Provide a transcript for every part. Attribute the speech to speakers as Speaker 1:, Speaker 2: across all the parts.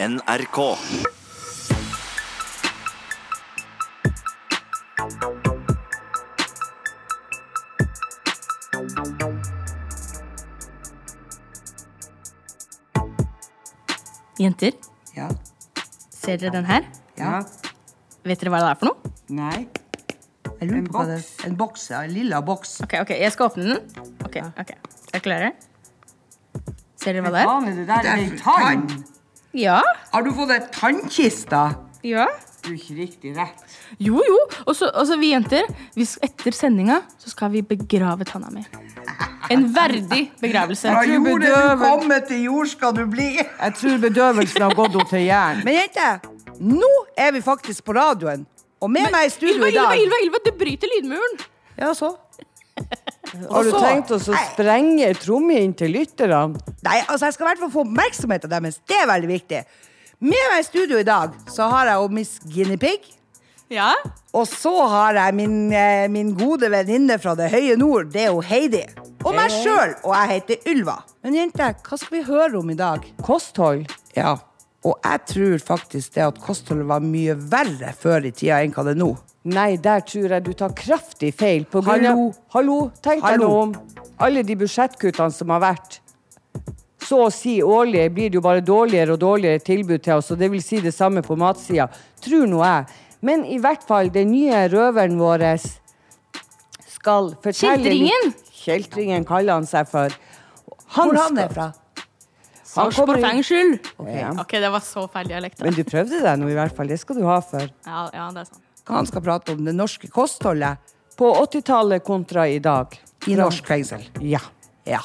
Speaker 1: NRK.
Speaker 2: Jenter,
Speaker 3: Ja.
Speaker 2: ser dere den her?
Speaker 3: ja.
Speaker 2: Vet dere hva det er for noe?
Speaker 3: Nei. Jeg lurer
Speaker 4: En
Speaker 3: på hva det
Speaker 4: boks.
Speaker 3: En boks, ja. En lilla boks.
Speaker 2: Ok, ok, Jeg skal åpne den. Ok, ok. Er dere klare? Ser dere hva det er?
Speaker 4: Faen, er det der
Speaker 3: Det er
Speaker 4: en tann?
Speaker 2: Ja.
Speaker 3: Har du fått ei tannkiste?
Speaker 2: Ja.
Speaker 4: Du er ikke riktig rett.
Speaker 2: Jo, jo. Og så vi jenter, vi, etter sendinga så skal vi begrave tanna mi. En verdig begravelse.
Speaker 3: Fra
Speaker 4: tror
Speaker 3: jordet du kommer, til jord skal du bli.
Speaker 4: Jeg tror bedøvelsen har gått henne til hjernen.
Speaker 3: Men jente, nå er vi faktisk på radioen. Og med meg i studio
Speaker 2: Ylva,
Speaker 3: i dag
Speaker 2: Ylva, Ylva, Ylva, du bryter lydmuren.
Speaker 3: Ja, så?
Speaker 4: Har du tenkt oss å sprenge trommer inn til lytterne?
Speaker 3: Nei, altså jeg skal i hvert fall få oppmerksomheten deres. Det er veldig viktig. Med meg i studio i dag så har jeg jo Miss Guinea Pig.
Speaker 2: Ja.
Speaker 3: Og så har jeg min, eh, min gode venninne fra det høye nord. Det er jo Heidi. Og meg sjøl. Og jeg heter Ylva. Men jenter, hva skal vi høre om i dag?
Speaker 4: Kosthold?
Speaker 3: Ja, og jeg tror faktisk det at kostholdet var mye verre før i tida enn hva det er nå.
Speaker 4: Nei, der tror jeg du tar kraftig feil. På grunn
Speaker 3: Hallo.
Speaker 4: av Hallo, tenk deg
Speaker 3: Hallo.
Speaker 4: nå om alle de budsjettkuttene som har vært. Så å si årlig blir det jo bare dårligere og dårligere tilbud til oss, og det vil si det samme på matsida. Tror nå jeg. Men i hvert fall, den nye røveren vår skal fortelle
Speaker 2: Kjeltringen?
Speaker 4: litt- Kjeltringen kaller han seg for. Han
Speaker 3: Hvor han er fra?
Speaker 4: Inn-
Speaker 2: fengsel.
Speaker 4: Ja.
Speaker 2: Ok, det var så feil dialekt.
Speaker 4: Men du prøvde deg nå i hvert fall. Det skal du ha for.
Speaker 2: Ja, ja, det er sant.
Speaker 3: Han skal prate om det norske kostholdet
Speaker 4: På 80-tallet kontra i dag.
Speaker 3: i norsk fengsel.
Speaker 4: Ja.
Speaker 3: Ja.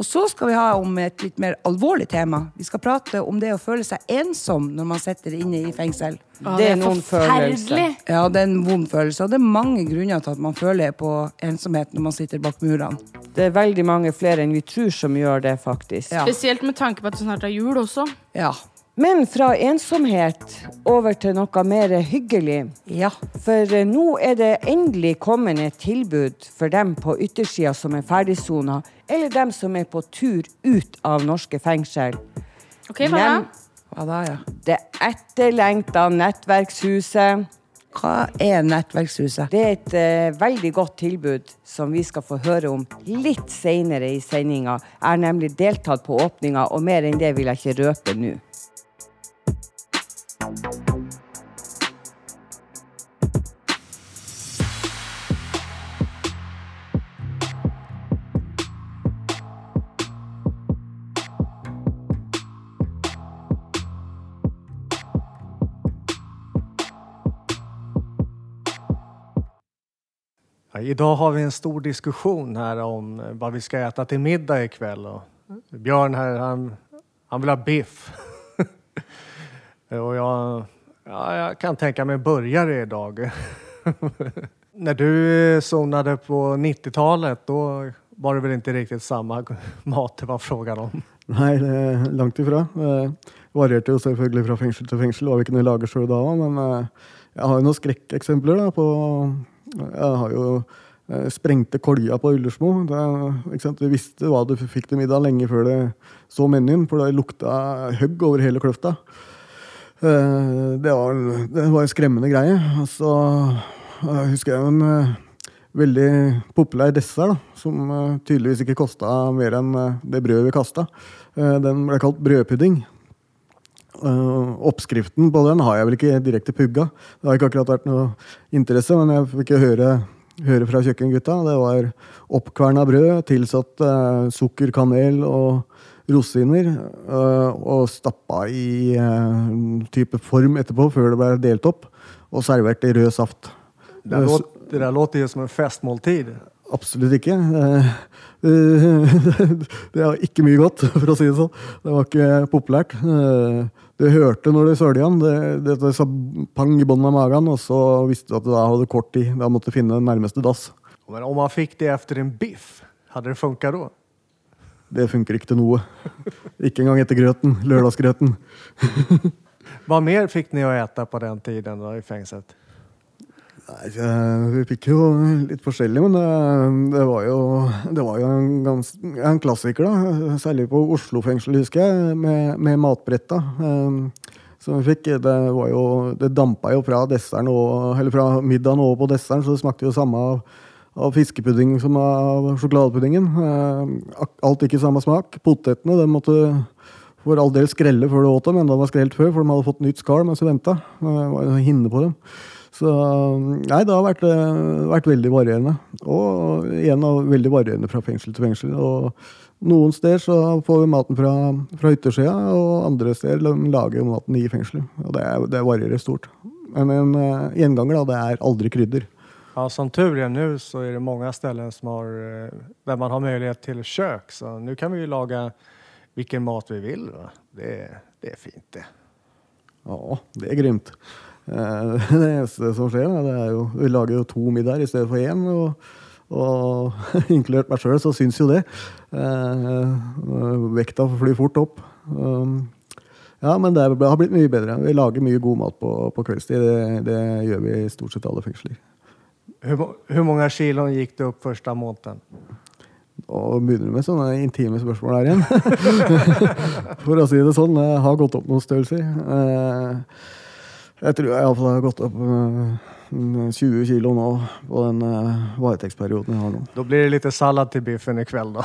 Speaker 3: Og så skal vi ha om et litt mer alvorlig tema. Vi skal prate om det å føle seg ensom når man sitter inne i fengsel.
Speaker 2: Ja,
Speaker 4: Det er noen
Speaker 2: følelse.
Speaker 3: Ja, det er en vond følelse, og det er mange grunner til at man føler på ensomhet når man sitter bak murene.
Speaker 4: Det er veldig mange flere enn vi tror som gjør det, faktisk.
Speaker 3: Ja.
Speaker 2: Spesielt med tanke på at det snart er jul også.
Speaker 3: Ja.
Speaker 4: Men fra ensomhet over til noe mer hyggelig.
Speaker 3: Ja.
Speaker 4: For eh, nå er det endelig kommet et tilbud for dem på yttersida som er ferdigsona, eller dem som er på tur ut av norske fengsel.
Speaker 2: Ok, hva da?
Speaker 4: Nem-
Speaker 3: Hva da, ja?
Speaker 4: Det etterlengta Nettverkshuset.
Speaker 3: Hva er Nettverkshuset?
Speaker 4: Det er et uh, veldig godt tilbud som vi skal få høre om litt seinere i sendinga. Jeg har nemlig deltatt på åpninga, og mer enn det vil jeg ikke røpe nå.
Speaker 5: Idag har vi en stor diskussion här om vad vi ska äta till middag ikväll. Björn här, han, han vill ha biff. Och jag, ja, jag kan tänka mig burgare idag. När du eh, zonade på 90-talet, då var det väl inte riktigt samma mat det var frågan om?
Speaker 6: Nei, det langt ifra. Det varierte jo selvfølgelig fra fengsel til fengsel. hva vi ikke noe lager sjøl da men eh, jeg har jo noen skrekkeksempler da, på Jeg har jo eh, sprengte kolja på Ullersmo. Vi? Visste hva du fikk til middag lenge før du så menyen, for det lukta høgg over hele kløfta. Eh, Det var, det var en skremmende greie. Og så eh, husker jeg en eh, veldig populær dessert, da, som eh, tydeligvis ikke kosta mer enn det brødet vi kasta. Den ble kalt brødpudding. Oppskriften på den har jeg vel ikke direkte pugga. Det har ikke akkurat vært noe interesse, men jeg fikk høre, høre fra kjøkkengutta. Det var oppkverna brød, tilsatt sukker, kanel og rosiner. eh, og stappa i eh, type form etterpå, før det ble delt opp. Og servert i rød saft.
Speaker 5: Det, där låter, det der låter jo som en festmåltid.
Speaker 6: Absolutt ikke. Eh, eh, Det var ikke mye godt, for å si det sånn. Det var ikke populært. Eh, Du hørte når det sølja den. Det, det, det sa pang i bunnen av magen, og så visste du at du da hadde kort tid. Da måtte du finne den nærmeste dass.
Speaker 5: Men om man fikk det efter en biff, hadde det funka då?
Speaker 6: Det funker ikke til noe. Ikke engang etter grøten. Lørdagsgrøten.
Speaker 5: Hva mer fikk ni å ete på den tiden da, i fengselet?
Speaker 6: Nei, Vi fikk jo litt forskjellig, men det, det var jo, det var jo en, gans, en klassiker, da. Særlig på Oslo fengsel, husker jeg, med, med matbretta. Som vi fikk. Det var jo Det dampa jo fra desserten og, eller fra middagen over på desserten, så det smakte jo samme av, av fiskepudding som av sjokoladepuddingen. Eh, gikk Alt ikke samme smak. Potetene de måtte for all del skrelle før du åt dem, men de var skrelt før, for de hadde fått nytt skall mens du venta. Det var hinne på dem. Så nei, det har vært, eh, vært veldig varierende. Og igjen veldig varierende fra fengsel til fengsel. Og noen steder så får vi maten fra, fra yttersida, og andre steder lager lager maten i fengselet. Og det, det varierer stort. Men en uh, gjenganger, da, det er aldri krydder.
Speaker 5: Ja, som tur är nu så är det många ställen som har, eh, där man har möjlighet till kök. Så nu kan vi ju laga vilken mat vi vill. Va? Det, det är fint det.
Speaker 6: Ja, det er grymt. Eh, Det eneste som skjer, det er jo Vi lager jo to middager i stedet for én. Og, og inkludert meg sjøl, så syns jo det. Eh, Vekta flyr fort opp. Um, Ja, men det er- har blitt mye bedre. Vi lager mye god mat på, på kveldstid. Det, det gjør vi i stort sett alle fengsler.
Speaker 5: Hur, hur många kilon gick det upp första måneden?
Speaker 6: Og begynner du med sånne intime spørsmål her igjen? For å si det sånn, jeg har gått opp noen størrelser. Eh, Jeg tror jeg iallfall har gått opp eh, 20 kilo nå på den eh, varetektsperioden jeg har nå.
Speaker 5: Då blir det lite sallad till biffen ikväll då.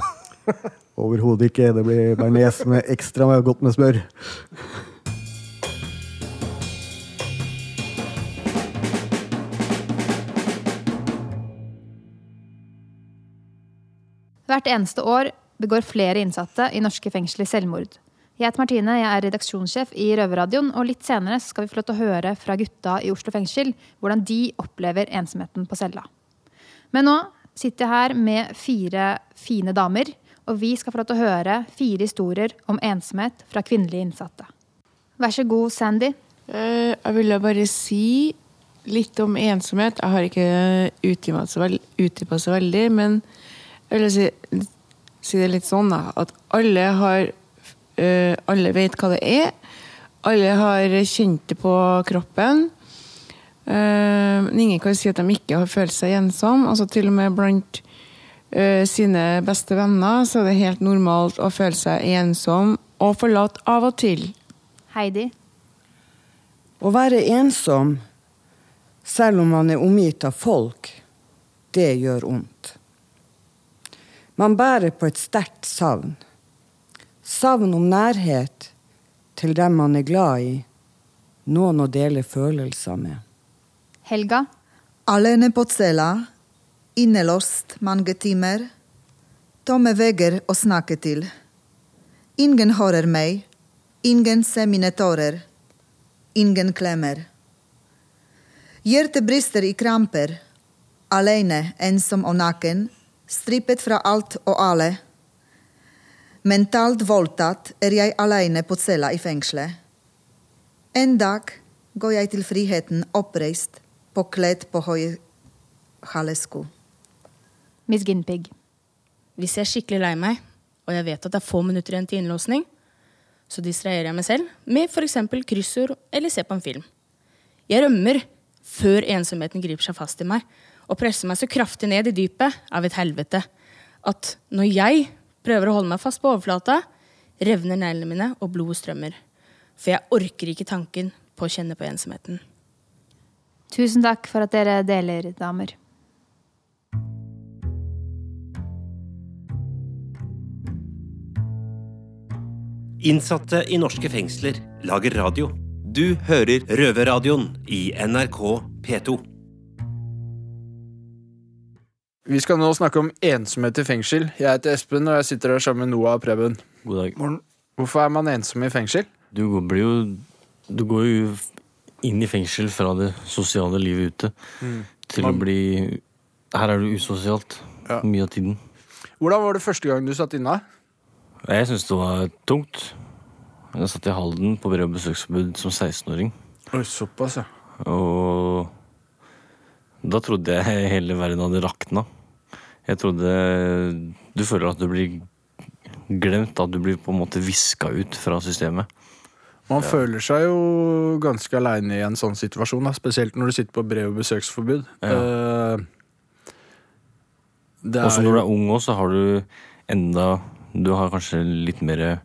Speaker 6: Overhodet ikke. Det blir bearnés med ekstra godt med smør.
Speaker 1: Hvert eneste år begår flere innsatte i norske fengsler selvmord. Jeg heter Martine, jeg er redaksjonssjef i Røverradioen, og litt senere skal vi få lov til å høre fra gutta i Oslo fengsel hvordan de opplever ensomheten på cella. Men nå sitter jeg her med fire fine damer, og vi skal få lov til å høre fire historier om ensomhet fra kvinnelige innsatte. Vær så god, Sandy.
Speaker 7: Eh, Jeg ville bare si litt om ensomhet. Jeg har ikke utdypa så, så veldig, men vil si, si det litt sånn da, at alle har Uh, Alle vet hva det er. Alle har kjent det på kroppen. Eh, Men ingen kan si at de ikke har følt seg ensom. Altså Til og med blant uh, sine beste venner så er det helt normalt å føle seg ensom og forlatt av og til.
Speaker 1: Heidi.
Speaker 4: Å være ensom, selv om man er omgitt av folk, det gjør vondt. Man bærer på et sterkt savn. Savn om nærhet til dem man er glad i, noen å dele følelser med.
Speaker 1: Helga.
Speaker 8: Alene på cella, innelåst mange timer. Tomme vegger å snakke til. Ingen hører meg, ingen ser mine tårer. Ingen klemmer. Hjertet brister i kramper. Alene, ensom og naken, strippet fra alt og alle. Mentalt voldtatt er jeg alene på cella i fengselet. En dag går jeg til friheten oppreist, påkledd på høye halesko.
Speaker 1: Miss Ginpig.
Speaker 2: Hvis jeg er skikkelig lei meg, og jeg vet at det er få minutter igjen til innlåsning, så distraherer jeg meg selv med f.eks. kryssord eller se på en film. Jeg rømmer før ensomheten griper seg fast i meg og presser meg så kraftig ned i dypet av et helvete at når jeg prøver å holde meg fast på overflata, revner neglene mine og blodet strømmer. For jeg orker ikke tanken på å kjenne på ensomheten.
Speaker 1: Tusen takk for at dere deler, damer.
Speaker 9: Innsatte i norske fengsler lager radio. Du hører Røverradioen i NRK P2.
Speaker 10: Vi skal nå snakke om ensomhet i fengsel. Jeg heter Espen, og jeg sitter her sammen med Noah og Preben.
Speaker 11: God dag.
Speaker 10: Hvorfor er man ensom i fengsel?
Speaker 11: Du går- blir jo Du går jo inn i fengsel fra det sosiale livet ute til å bli Her er du usosialt
Speaker 10: Ja.
Speaker 11: mye av tiden.
Speaker 10: Hvordan var det første gang du satt inne?
Speaker 11: Jeg syns det var tungt. Jeg satt i Halden på brev- og besøksforbud som 16-åring.
Speaker 10: Oi, såpass, ja.
Speaker 11: Og da trodde jeg hele verden hadde rakna. Jeg trodde Du føler at du blir glemt, at du blir på en måte viska ut fra systemet.
Speaker 10: Man føler seg jo ganske aleine i en sånn situasjon, da. spesielt når du sitter på brev- og besøksforbud. Ja. Uh,
Speaker 11: Også når du er ung også, så har du enda Du har kanskje litt mer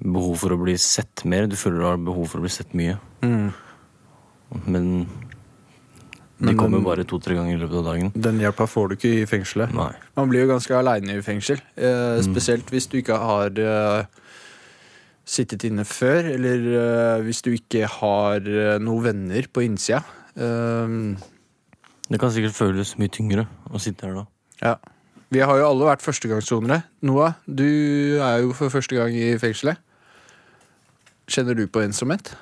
Speaker 11: behov for å bli sett mer. Du føler du har behov for å bli sett mye.
Speaker 10: mm,
Speaker 11: Men de
Speaker 10: Men
Speaker 11: kommer
Speaker 10: den-
Speaker 11: bare to-tre ganger i løpet av dagen.
Speaker 10: Den hjelpa får du ikke i fengselet.
Speaker 11: Nei.
Speaker 10: Man blir jo ganske aleine i fengsel. Eh, spesielt hvis du ikke har eh, sittet inne før, eller eh, hvis du ikke har eh, noen venner på innsida. Eh,
Speaker 11: Det kan sikkert føles mye tyngre å sitte her da.
Speaker 10: ja. Vi har jo alle vært førstegangssonere. Noah, du er jo for første gang i fengselet. Kjenner du på ensomhet?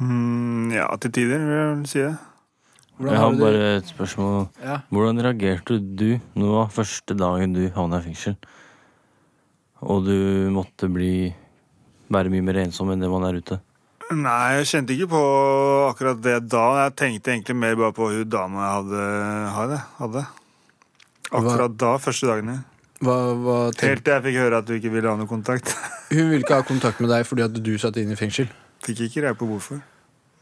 Speaker 12: Mm, ja, til tider vil jeg si det.
Speaker 10: Hvordan
Speaker 11: Jeg
Speaker 10: har
Speaker 11: bare et spørsmål.
Speaker 10: Ja.
Speaker 11: Hvordan reagerte du nå første dagen du havna i fengsel? Og du måtte bli være mye mer ensom enn det man er ute?
Speaker 12: Nei, jeg kjente ikke på akkurat det da. Jeg tenkte egentlig mer bare på hun dama jeg hadde. hadde, hadde. Akkurat da, første dagene.
Speaker 10: Hva, hva tenk-
Speaker 12: Helt til jeg fikk høre at du ikke ville ha noe kontakt.
Speaker 10: Hun ville ikke ha kontakt med deg fordi at du satt inne i fengsel?
Speaker 12: Fikk ikke greie på hvorfor.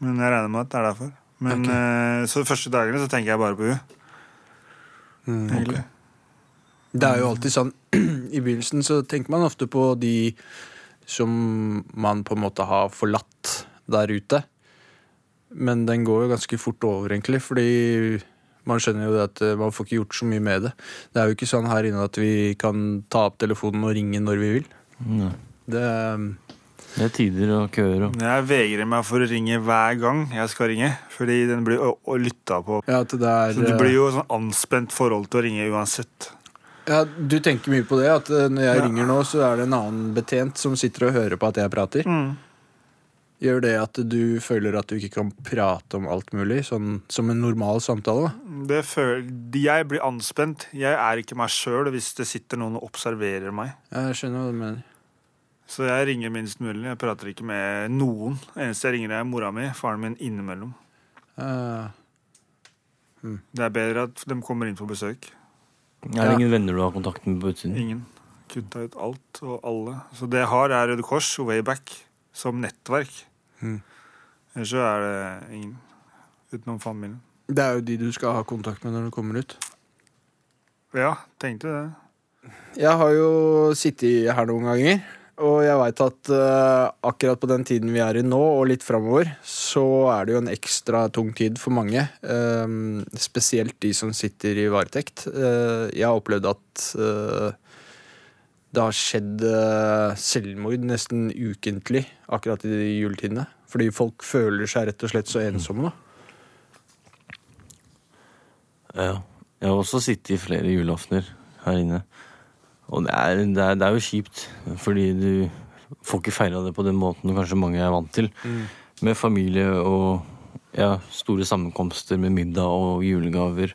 Speaker 12: Men jeg regner med at det er derfor. Men okay. Så de første dagene så tenker jeg bare på henne.
Speaker 10: Mm,
Speaker 12: okay.
Speaker 10: Det er jo alltid sånn I begynnelsen så tenker man ofte på de som man på en måte har forlatt der ute. Men den går jo ganske fort over, egentlig, fordi man skjønner jo det at eh, man får ikke gjort så mye med det. Det er jo ikke sånn her inne at vi kan ta opp telefonen og ringe når vi vil.
Speaker 11: Nei.
Speaker 10: Det, um,
Speaker 11: Det er tider og køer og
Speaker 12: Jeg vegrer meg for å ringe hver gang jeg skal ringe. Fordi den blir lytta på.
Speaker 10: ja, at det er,
Speaker 12: Så det blir jo sånn anspent forhold til å ringe uansett.
Speaker 10: ja, du tenker mye på det, at eh, når jeg
Speaker 12: Ja.
Speaker 10: ringer nå, så er det en annen betjent som sitter og hører på at jeg prater.
Speaker 12: Mm.
Speaker 10: Gjør det at du føler at du ikke kan prate om alt mulig, sånn som en normal samtale? da?
Speaker 12: Det føl jeg blir anspent. Jeg er ikke meg sjøl hvis det sitter noen og observerer meg.
Speaker 10: Jeg skjønner hva du mener.
Speaker 12: Så jeg ringer minst mulig. Jeg prater ikke med noen. Eneste jeg ringer, er mora mi. Faren min innimellom.
Speaker 10: Eh,
Speaker 12: Det er bedre at de kommer inn på besøk.
Speaker 11: Er det ingen venner du har kontakt med på utsiden?
Speaker 12: Ingen. Kutta ut alt og alle. Så det jeg har, er Røde Kors og Wayback som nettverk.
Speaker 10: Mm.
Speaker 12: Ellers så er det ingen. Utenom familien.
Speaker 10: det er jo de du skal ha kontakt med når du kommer ut.
Speaker 12: Ja, tenkte det.
Speaker 10: Jeg har jo sittet her noen ganger, og jeg veit at uh, akkurat på den tiden vi er i nå, og litt framover, så er det jo en ekstra tung tid for mange. Uh, spesielt de som sitter i varetekt. Uh, jeg har opplevd at det har skjedd selvmord nesten ukentlig akkurat i de juletidene. Fordi folk føler seg rett og slett så ensomme. da.
Speaker 11: Ja. Jeg har også sittet i flere julaftener her inne. Og det er, det er, det er jo kjipt, fordi du får ikke feira det på den måten kanskje mange er vant til. Med familie og ja, store sammenkomster med middag og julegaver.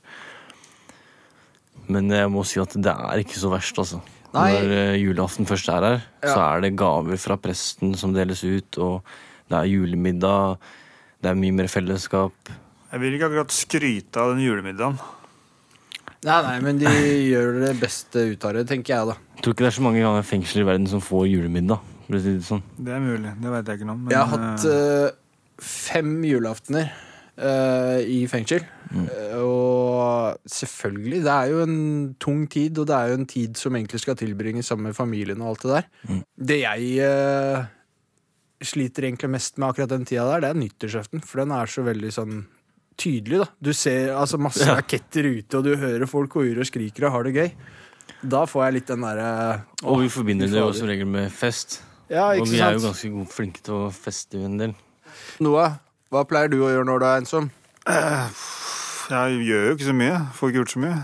Speaker 11: Men jeg må si at det er ikke så verst, altså.
Speaker 10: Nei.
Speaker 11: Når eh, julaften først er her, så er det gaver fra presten som deles ut, og det er julemiddag, det er mye mer fellesskap.
Speaker 12: Jeg vil ikke akkurat skryte av den julemiddagen.
Speaker 10: Nei, nei, men de gjør det beste ut av det, tenker jeg, da.
Speaker 11: Jeg tror ikke det er så mange ganger fengsel i verden som får julemiddag. For å si det sånn.
Speaker 12: Det er mulig. Det vet jeg ikke noe om. men,
Speaker 10: Jeg har hatt
Speaker 12: eh,
Speaker 10: fem julaftener eh, i fengsel. Eh, og selvfølgelig, det er jo en tung tid, og det er jo en tid som egentlig skal tilbringes sammen med familien og alt det der. Det jeg sliter egentlig mest med akkurat den tida der, det er nyttårsaften. For den er så veldig sånn tydelig, da. Du ser altså masse
Speaker 11: Ja.
Speaker 10: raketter ute, og du hører folk hoier og skriker og har det gøy. Da får jeg litt den derre
Speaker 11: Og vi forbinder det jo som regel med fest.
Speaker 10: Ja,
Speaker 11: og
Speaker 10: ikke
Speaker 11: vi er jo ganske gode, flinke til å feste en del.
Speaker 10: Noah, hva pleier du å gjøre når du er ensom?
Speaker 12: Jeg gjør jo ikke så mye. Får ikke gjort så mye,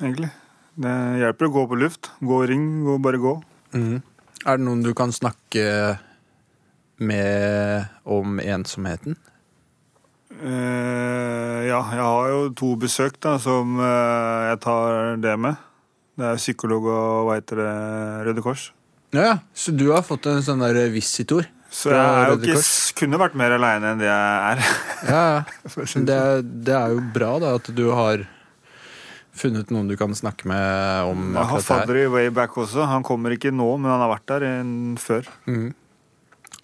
Speaker 12: egentlig. Det hjelper å gå på luft. Gå i ring, gå, bare gå.
Speaker 10: Mm. Er det noen du kan snakke med om ensomheten?
Speaker 12: Eh, ja, jeg har jo to besøk da, som eh, jeg tar det med. Det er psykolog og hva heter det, Røde Kors.
Speaker 10: Ja, ja. Så du har fått en sånn der visitor?
Speaker 12: Så jeg er jo ikke, kunne vært mer aleine enn det jeg er.
Speaker 10: Ja, ja. Det, det er jo bra da at du har funnet noen du kan snakke med om
Speaker 12: Jeg har fadder i Wayback også. Han kommer ikke nå, men han har vært der en, før.
Speaker 10: Mm.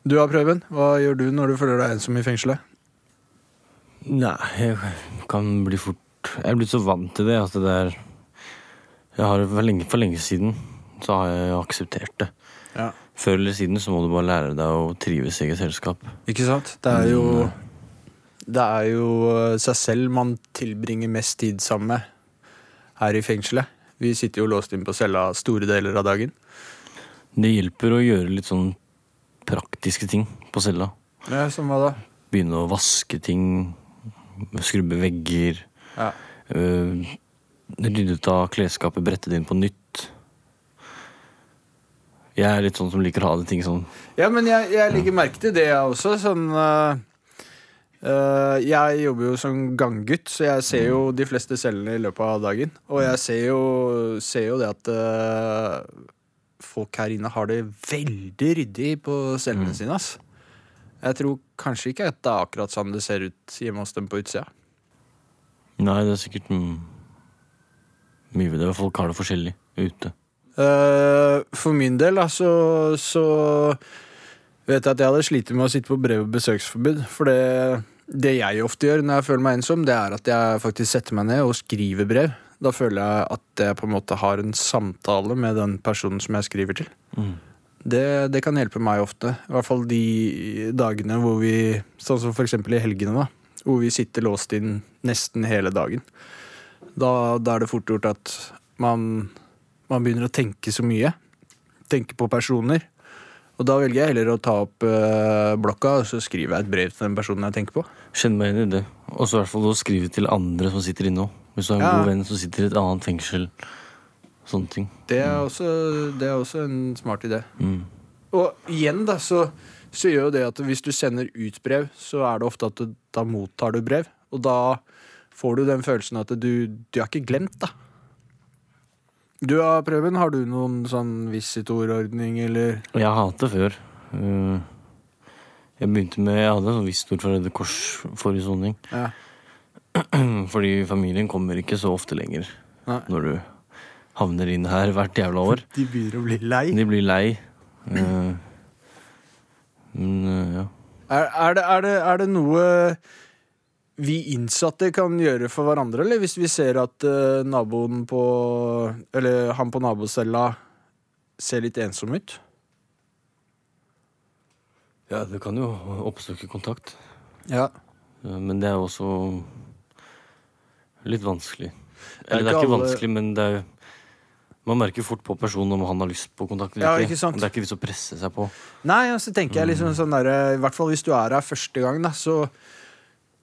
Speaker 10: Du har Prøven? Hva gjør du når du føler deg ensom i fengselet?
Speaker 11: Nei, jeg kan bli fort Jeg er blitt så vant til det at det er jeg har for lenge, for lenge siden så har jeg akseptert det.
Speaker 10: Ja.
Speaker 11: Før eller siden så må du bare lære deg å trives i eget selskap.
Speaker 10: Ikke sant? Det er jo Det er jo eh, seg selv man tilbringer mest tid sammen med her i fengselet. Vi sitter jo låst inn på cella store deler av dagen.
Speaker 11: Det hjelper å gjøre litt sånn praktiske ting på cella.
Speaker 10: Ja, Som hva da?
Speaker 11: Begynne å vaske ting, skrubbe vegger.
Speaker 10: Ja.
Speaker 11: Uh, Rydde ut av klesskapet, brette det inn på nytt. Jeg er litt sånn som liker å ha det ting sånn
Speaker 10: Ja, men jeg, jeg legger merke til det, jeg også. Sånn uh, uh, Jeg jobber jo som ganggutt, så jeg ser jo de fleste cellene i løpet av dagen. Og jeg ser jo, ser jo det at uh, folk her inne har det veldig ryddig på cellene sine. ass. Jeg tror kanskje ikke at det er akkurat sånn det ser ut hjemme hos dem på utsida.
Speaker 11: Nei, det er sikkert mye ved det. Folk har det forskjellig ute.
Speaker 10: Uh, for min del da, så, så vet jeg at jeg hadde slitt med å sitte på brev- og besøksforbud. For det, det jeg ofte gjør når jeg føler meg ensom, det er at jeg faktisk setter meg ned og skriver brev. Da føler jeg at jeg på en måte har en samtale med den personen som jeg skriver til.
Speaker 11: Mm.
Speaker 10: Det, det kan hjelpe meg ofte. I hvert fall de dagene hvor vi Sånn som eksempel i helgene, da. Hvor vi sitter låst inn nesten hele dagen. Da, da er det fort gjort at man, man begynner å tenke så mye. Tenke på personer. Og da velger jeg heller å ta opp eh, blokka og så skriver jeg et brev til den personen jeg tenker på.
Speaker 11: Kjenn meg inn i det. Og så i hvert fall å skrive til andre som sitter inne òg. Hvis du har en
Speaker 10: Ja.
Speaker 11: god venn som sitter i et annet fengsel. Sånne ting.
Speaker 10: Det er også, det er også en smart idé.
Speaker 11: Mm.
Speaker 10: Og igjen, da, så, så gjør jo det at hvis du sender ut brev, så er det ofte at du, da mottar du brev. Og da får du den følelsen at du, du er ikke glemt, da. Du har Prøven, har du noen sånn visitorordning, eller?
Speaker 11: Jeg har hatt det før. Uh, Jeg begynte med, jeg hadde en sånn visitor fra Røde Kors forrige soning.
Speaker 10: Ja.
Speaker 11: Fordi familien kommer ikke så ofte lenger
Speaker 10: Nei.
Speaker 11: når du havner inn her hvert jævla år.
Speaker 10: De begynner å bli lei.
Speaker 11: De blir lei. Uh, men uh, ja.
Speaker 10: Er, er, det, er, det, er det noe vi innsatte kan gjøre for hverandre, eller hvis vi ser at uh, naboen på Eller han på nabocella ser litt ensom ut?
Speaker 11: ja, det kan jo oppsøke kontakt.
Speaker 10: Ja.
Speaker 11: Men det er jo også litt vanskelig.
Speaker 10: Er
Speaker 11: Eller
Speaker 10: det
Speaker 11: er
Speaker 10: ikke
Speaker 11: ikke
Speaker 10: alle-
Speaker 11: vanskelig, men det er jo Man merker fort på personen om han har lyst på kontakt eller
Speaker 10: Ja,
Speaker 11: ikke.
Speaker 10: ikke sant?
Speaker 11: Det er ikke vits å presse seg på.
Speaker 10: Nei, og så tenker jeg liksom sånn der, I hvert fall hvis du er her første gang, da, så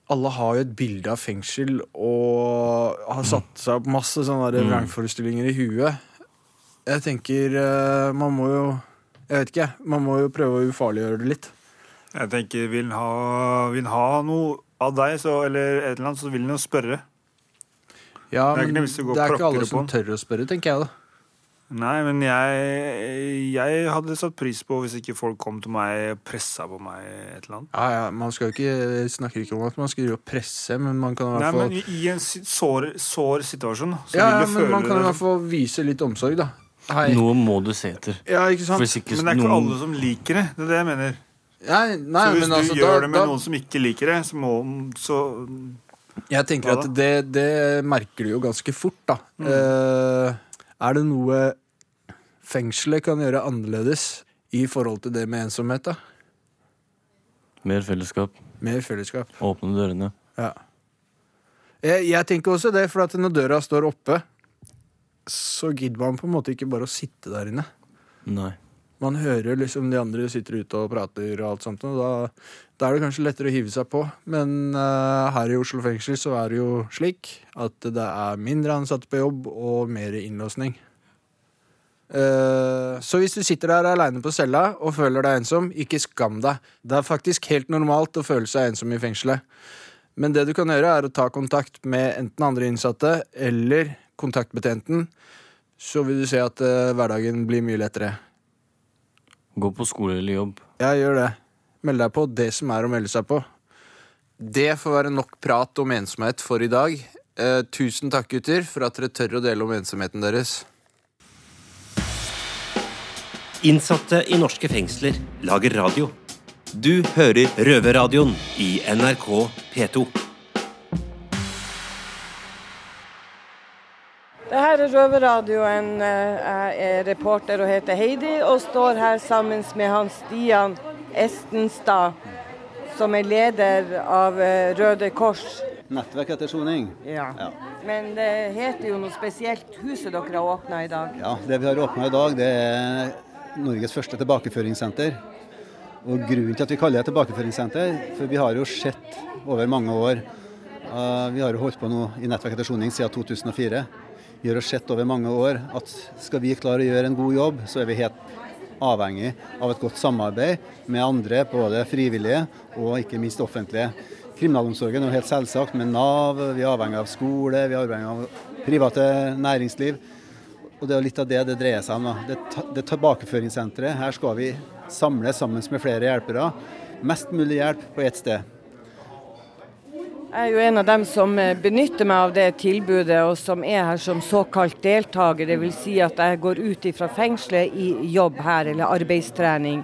Speaker 10: Alle har jo et bilde av fengsel og har satt seg opp masse sånne der
Speaker 11: Mm.
Speaker 10: vrangforestillinger i huet. Jeg tenker eh, Man må jo Jeg vet ikke, man må jo prøve å ufarliggjøre det litt.
Speaker 12: Jeg tenker, vil han ha, vil ha noe av deg, så, eller et eller annet, så vil han jo spørre.
Speaker 10: Ja,
Speaker 12: Det er ikke
Speaker 10: men det er ikke alle som tør å spørre, tenker jeg da.
Speaker 12: Nei, men jeg, jeg hadde satt pris på hvis ikke folk kom til meg og pressa på meg et eller annet.
Speaker 10: Ja, ja, man skal jo ikke snakker ikke om at man skal gjøre presse, men man kan i hvert
Speaker 12: fall
Speaker 10: fall
Speaker 12: i, i en sår, sår situasjon, så
Speaker 10: Ja, ja,
Speaker 12: vil du
Speaker 10: men
Speaker 12: føle
Speaker 10: man kan i hvert fall vise litt omsorg, da. Hei.
Speaker 11: Noe må du se etter.
Speaker 10: Ja, ikke sant?
Speaker 11: Hvis ikke
Speaker 12: Men det er ikke
Speaker 11: noen
Speaker 12: alle som liker det. Det er det jeg mener.
Speaker 10: Nei, nei,
Speaker 12: så hvis
Speaker 10: men
Speaker 12: du
Speaker 10: altså,
Speaker 12: gjør
Speaker 10: da-
Speaker 12: det med
Speaker 10: da-
Speaker 12: noen som ikke liker det, så må så
Speaker 10: Jeg tenker
Speaker 12: Hva
Speaker 10: at det, det merker du jo ganske fort, da.
Speaker 12: Mm.
Speaker 10: Uh, er det noe fengselet kan gjøre annerledes i forhold til det med ensomhet, da?
Speaker 11: Mer fellesskap.
Speaker 10: Mer fellesskap.
Speaker 11: Åpne dørene.
Speaker 10: Ja. Jeg, jeg tenker også det, for at når døra står oppe, så gidder man på en måte ikke bare å sitte der inne.
Speaker 11: Nei.
Speaker 10: Man hører liksom de andre sitter ute og prater og alt sånt, og da, da er det kanskje lettere å hive seg på. Men uh, her i Oslo fengsel så er det jo slik at det er mindre ansatte på jobb og mer innlåsning. Eh, så hvis du sitter der aleine på cella og føler deg ensom, ikke skam deg. Det er faktisk helt normalt å føle seg ensom i fengselet. Men det du kan gjøre, er å ta kontakt med enten andre innsatte eller kontaktbetjenten. Så vil du se at eh, hverdagen blir mye lettere.
Speaker 11: Gå på skole eller jobb.
Speaker 10: Ja, gjør det. Meld deg på det som er å melde seg på. Det får være nok prat om ensomhet for i dag. Eh, tusen takk, gutter, for at dere tør å dele om ensomheten deres.
Speaker 9: Innsatte i norske fengsler lager radio. Du hører Røverradioen i NRK P2.
Speaker 4: Det her er Røverradioen. Jeg er reporter og heter Heidi, og står her sammen med han Stian Estenstad, som er leder av eh, Røde Kors.
Speaker 13: Nettverk etter soning.
Speaker 4: Ja. Men det heter jo noe spesielt, huset dere har åpna i dag.
Speaker 13: Ja, det vi har åpna i dag, det er Norges første tilbakeføringssenter. Og grunnen til at vi kaller det tilbakeføringssenter, for vi har jo sett over mange år uh, Vi har jo holdt på nå i Nettverk etter soning siden 2004. Vi har jo sett over mange år at skal vi klare å gjøre en god jobb, så er vi helt avhengig av et godt samarbeid med andre, både frivillige og ikke minst offentlige. Kriminalomsorgen er jo helt selvsagt, med Nav, vi er avhengig av skole, vi er avhengig av private næringsliv. Og Det er litt av det det dreier seg om. da. Det, det tilbakeføringssenteret, her skal vi samles sammen med flere hjelpere. Mest mulig hjelp på ett sted.
Speaker 4: Jeg er jo en av dem som eh, benytter meg av det tilbudet, og som er her som såkalt deltaker. Dvs. Si at jeg går ut fra fengselet i jobb her, eller arbeidstrening.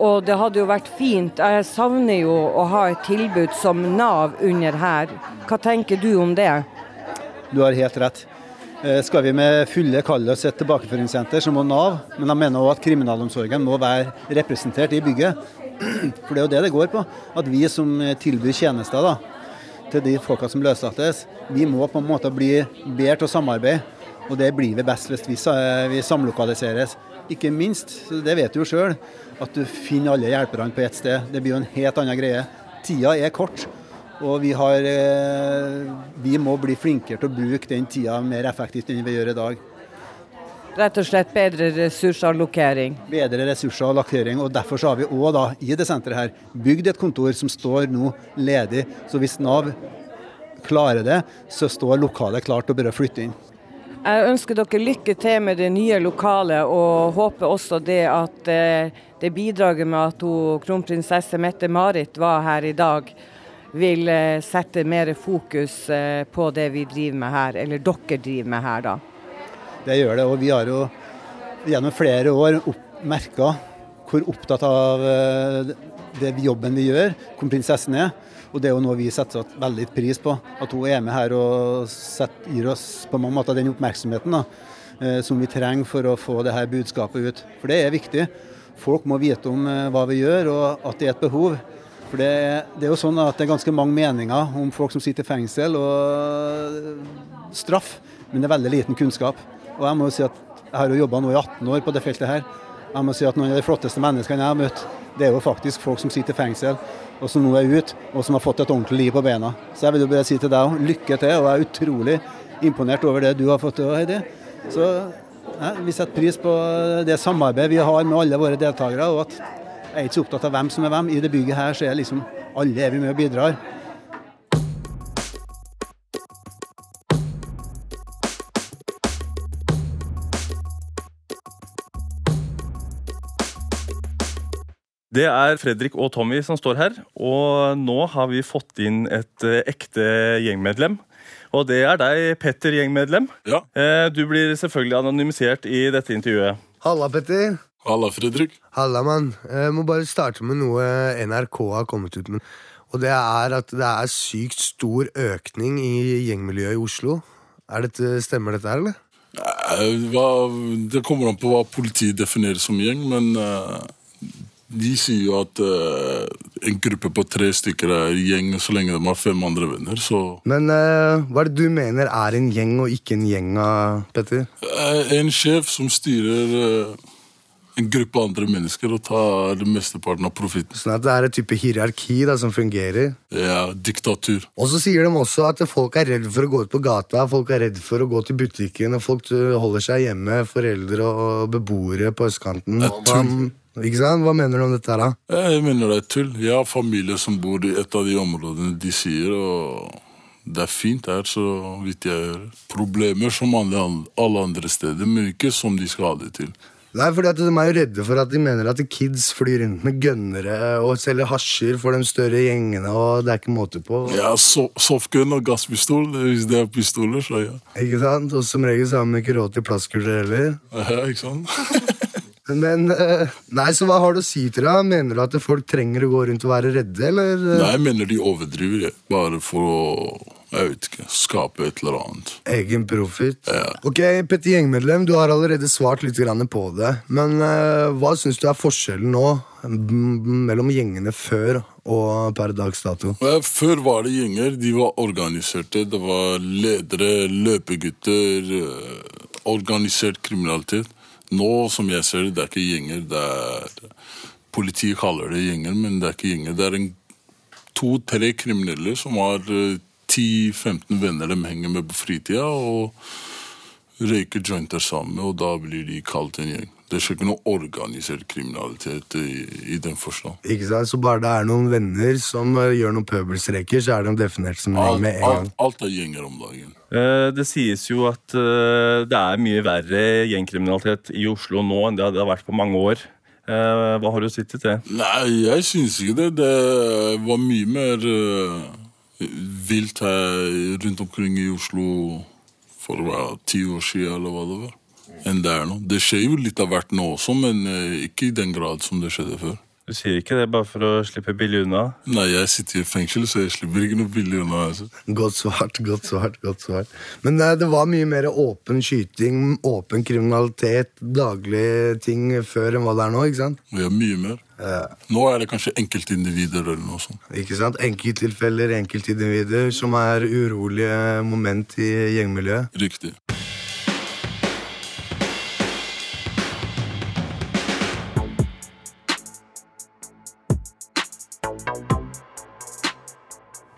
Speaker 4: Og det hadde jo vært fint. Jeg savner jo å ha et tilbud som Nav under her. Hva tenker du om det?
Speaker 13: Du har helt rett. Eh, Skal vi med fulle kalle oss et tilbakeføringssenter, så må Nav, men jeg mener òg at kriminalomsorgen må være representert i bygget. For det er jo det det går på. At vi som tilbyr tjenester da, til de folka som løslates, vi må på en måte bli bedre til å samarbeide. Og det blir vi best hvis vi, vi samlokaliseres. Ikke minst, det vet du jo sjøl, at du finner alle hjelperne på ett sted. Det blir jo en helt annen greie. Tida er kort. Og vi, har, eh, vi må bli flinkere til å bruke den tida mer effektivt enn vi gjør i dag.
Speaker 4: Rett og slett bedre ressursallokering.
Speaker 13: Bedre ressurser og og Derfor så har vi òg i det senteret her bygd et kontor som står nå ledig. Så hvis Nav klarer det, så står lokalet klart til å bare flytte inn.
Speaker 4: Jeg ønsker dere lykke til med det nye lokalet, og håper også det at eh, det bidraget med at kronprinsesse Mette-Marit var her i dag, vil eh, sette mer fokus eh, på det vi driver med her, eller dere driver med her, da.
Speaker 13: Det gjør det. Og vi har jo gjennom flere år merka hvor opptatt av eh, det jobben vi gjør, kronprinsessen er. Og det er jo noe vi setter veldig pris på. At hun er med her og setter, gir oss på mange måter den oppmerksomheten da, som vi trenger for å få det her budskapet ut. For det er viktig. Folk må vite om hva vi gjør, og at det er et behov. For det, det er jo sånn at det er ganske mange meninger om folk som sitter i fengsel og straff, men det er veldig liten kunnskap. Og jeg må jo si at jeg har jo jobba nå i 18 år på det feltet her. Jeg må si at noen av de flotteste menneskene jeg har møtt, det er jo faktisk folk som sitter i fengsel, og som nå er ute, og som har fått et ordentlig liv på bena. Så jeg vil jo bare si til deg lykke til, og jeg er utrolig imponert over det du har fått til, Heidi. Så ja, vi setter pris på det samarbeidet vi har med alle våre deltakere, og at jeg er ikke så opptatt av hvem som er hvem. I det bygget her så er liksom alle er vi med og bidrar.
Speaker 14: Det er Fredrik og Tommy som står her, og nå har vi fått inn et eh, ekte gjengmedlem. Og det er deg, Petter, gjengmedlem. Ja. Du blir selvfølgelig anonymisert i dette intervjuet.
Speaker 15: Halla, Petter.
Speaker 16: Halla, Fredrik.
Speaker 15: Halla, mann. Jeg må bare starte med noe NRK har kommet ut med. Og det er at det er sykt stor økning i gjengmiljøet i Oslo. Er dette, stemmer dette her, eller?
Speaker 16: Eh, hva- Det kommer an på hva politiet definerer som gjeng, men eh, de sier jo at eh, en gruppe på tre stykker er gjeng så lenge de har fem andre venner. Så
Speaker 15: Men eh, hva er det du mener er en gjeng og ikke en gjeng, Petter?
Speaker 16: eh, en sjef som styrer eh, en gruppe andre mennesker og tar mesteparten av profitten.
Speaker 15: Sånn at det er et type hierarki da, som fungerer.
Speaker 16: Ja, diktatur.
Speaker 15: Og så sier de også at folk er redd for å gå ut på gata, folk er redd for å gå til butikken, og folk eh, holder seg hjemme, foreldre og beboere på østkanten. Det er tull. ikke sant? Hva mener du om dette da?
Speaker 16: Jeg mener det er tull. Jeg har familie som bor i et av de områdene de sier, og det er fint her, så vidt jeg hører. Problemer som alle andre steder, men ikke som de skal ha det til.
Speaker 15: Nei, fordi at De er jo redde for at de mener at kids flyr rundt med gønnere og selger hasjer for de større gjengene, og det er ikke måte på.
Speaker 16: Ja, so softgun og gasspistol, hvis det er pistoler, så ja.
Speaker 15: Ikke sant? Og som regel så har de ikke råd til plastkuler heller.
Speaker 16: Ja, ikke sant?
Speaker 15: Men eh, Nei, så hva har du å si til deg? Mener du at folk trenger å gå rundt og være redde, eller?
Speaker 16: Nei, jeg mener de overdriver. Bare for å jeg vet ikke, skape et eller annet.
Speaker 15: Egen profit. Ja. Ok, Petter Gjengmedlem, du har allerede svart litt på det. Men uh, hva syns du er forskjellen nå mellom gjengene før og per dags dato?
Speaker 16: Før var det gjenger. De var organiserte. Det var ledere, løpegutter, eh, organisert kriminalitet. Nå, som jeg ser det, det er ikke gjenger. Det er Politiet kaller det gjenger, men det er ikke gjenger. Det er to-tre kriminelle som har eh, 10-15 venner de henger med på fritida, og røyker jointer sammen, og da blir de kalt en gjeng. Det skjer ikke noe organisert kriminalitet i, i den forstand.
Speaker 15: Ikke sant? Så bare det er noen venner som eh, gjør noen pøbelstreker, så er de definert som en gjeng med en gang.
Speaker 16: alt, alt er gjenger om dagen.
Speaker 14: Eh, Det sies jo at eh, det er mye verre gjengkriminalitet i Oslo nå enn det det har vært på mange år. Eh, Hva har du sittet til det?
Speaker 16: Nei, jeg syns ikke det. Det var mye mer vilt her rundt omkring i Oslo for hva, ti år siden, eller hva det var, enn det er nå. Det skjer jo litt av hvert nå også, men eh, ikke i den grad som det skjedde før.
Speaker 14: Du sier ikke det bare for å slippe billig unna?
Speaker 16: Nei, jeg sitter i fengsel, så jeg slipper ikke noe billig unna. Altså.
Speaker 15: Godt svart, godt svart. godt svart. Men eh, det var mye mer åpen skyting, åpen kriminalitet, daglige ting før enn hva det er nå, ikke sant?
Speaker 16: Ja, mye mer. Nå er det kanskje enkeltindivider eller noe sånt.
Speaker 15: Ikke sant? Enkelttilfeller, enkeltindivider som er urolige moment i gjengmiljøet.
Speaker 16: Riktig.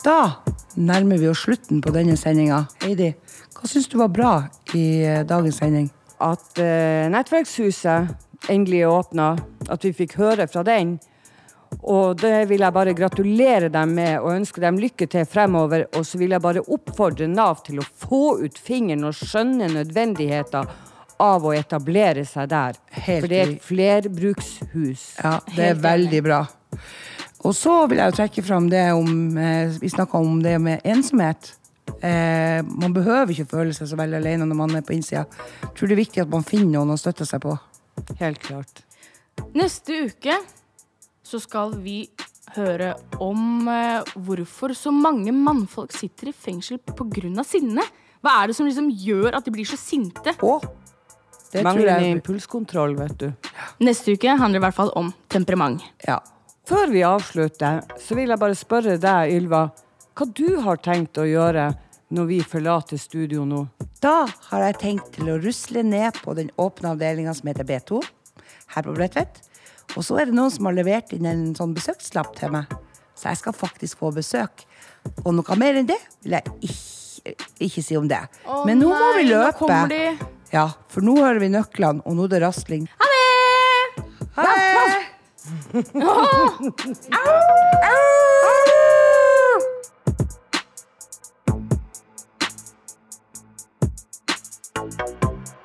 Speaker 3: Da nærmer vi oss slutten på denne sendinga. Heidi, hva syns du var bra i eh, dagens sending?
Speaker 4: At uh, Nettverkshuset endelig åpna, at vi fikk høre fra den. Og det vil jeg bare gratulere dem med og ønske dem lykke til fremover. Og så vil jeg bare oppfordre Nav til å få ut fingeren og skjønne nødvendigheten av å etablere seg der. For det er et flerbrukshus.
Speaker 3: Ja, det er veldig bra. Og så vil jeg jo trekke fram det om eh, Vi snakka om det med ensomhet. Eh, man behøver ikke føle seg så veldig alene når man er på innsida. Jeg tror det er viktig at man finner noen å støtte seg på.
Speaker 4: Helt klart.
Speaker 2: Neste uke så skal vi høre om eh, hvorfor så mange mannfolk sitter i fengsel pga. sinne. Hva er det som liksom gjør at de blir så sinte?
Speaker 4: Det mangler en impulskontroll, vet du.
Speaker 2: Neste uke handler det i hvert fall om temperament.
Speaker 3: Ja.
Speaker 4: Før vi avslutter, så vil jeg bare spørre deg, Ylva, hva du har tenkt å gjøre når vi forlater studio nå?
Speaker 3: Da har jeg tenkt til å rusle ned på den åpne avdelinga som heter B2, her på Bredtvet. Og så er det noen som har levert inn en sånn besøkslapp til meg. Så jeg skal faktisk få besøk. Og noe mer enn det vil jeg ikke, ikke si om det.
Speaker 2: Å
Speaker 3: Men nå må
Speaker 2: nei,
Speaker 3: vi
Speaker 2: nå
Speaker 3: løpe.
Speaker 2: kommer de.
Speaker 3: Ja, for nå hører vi nøklene, og nå er det rasling.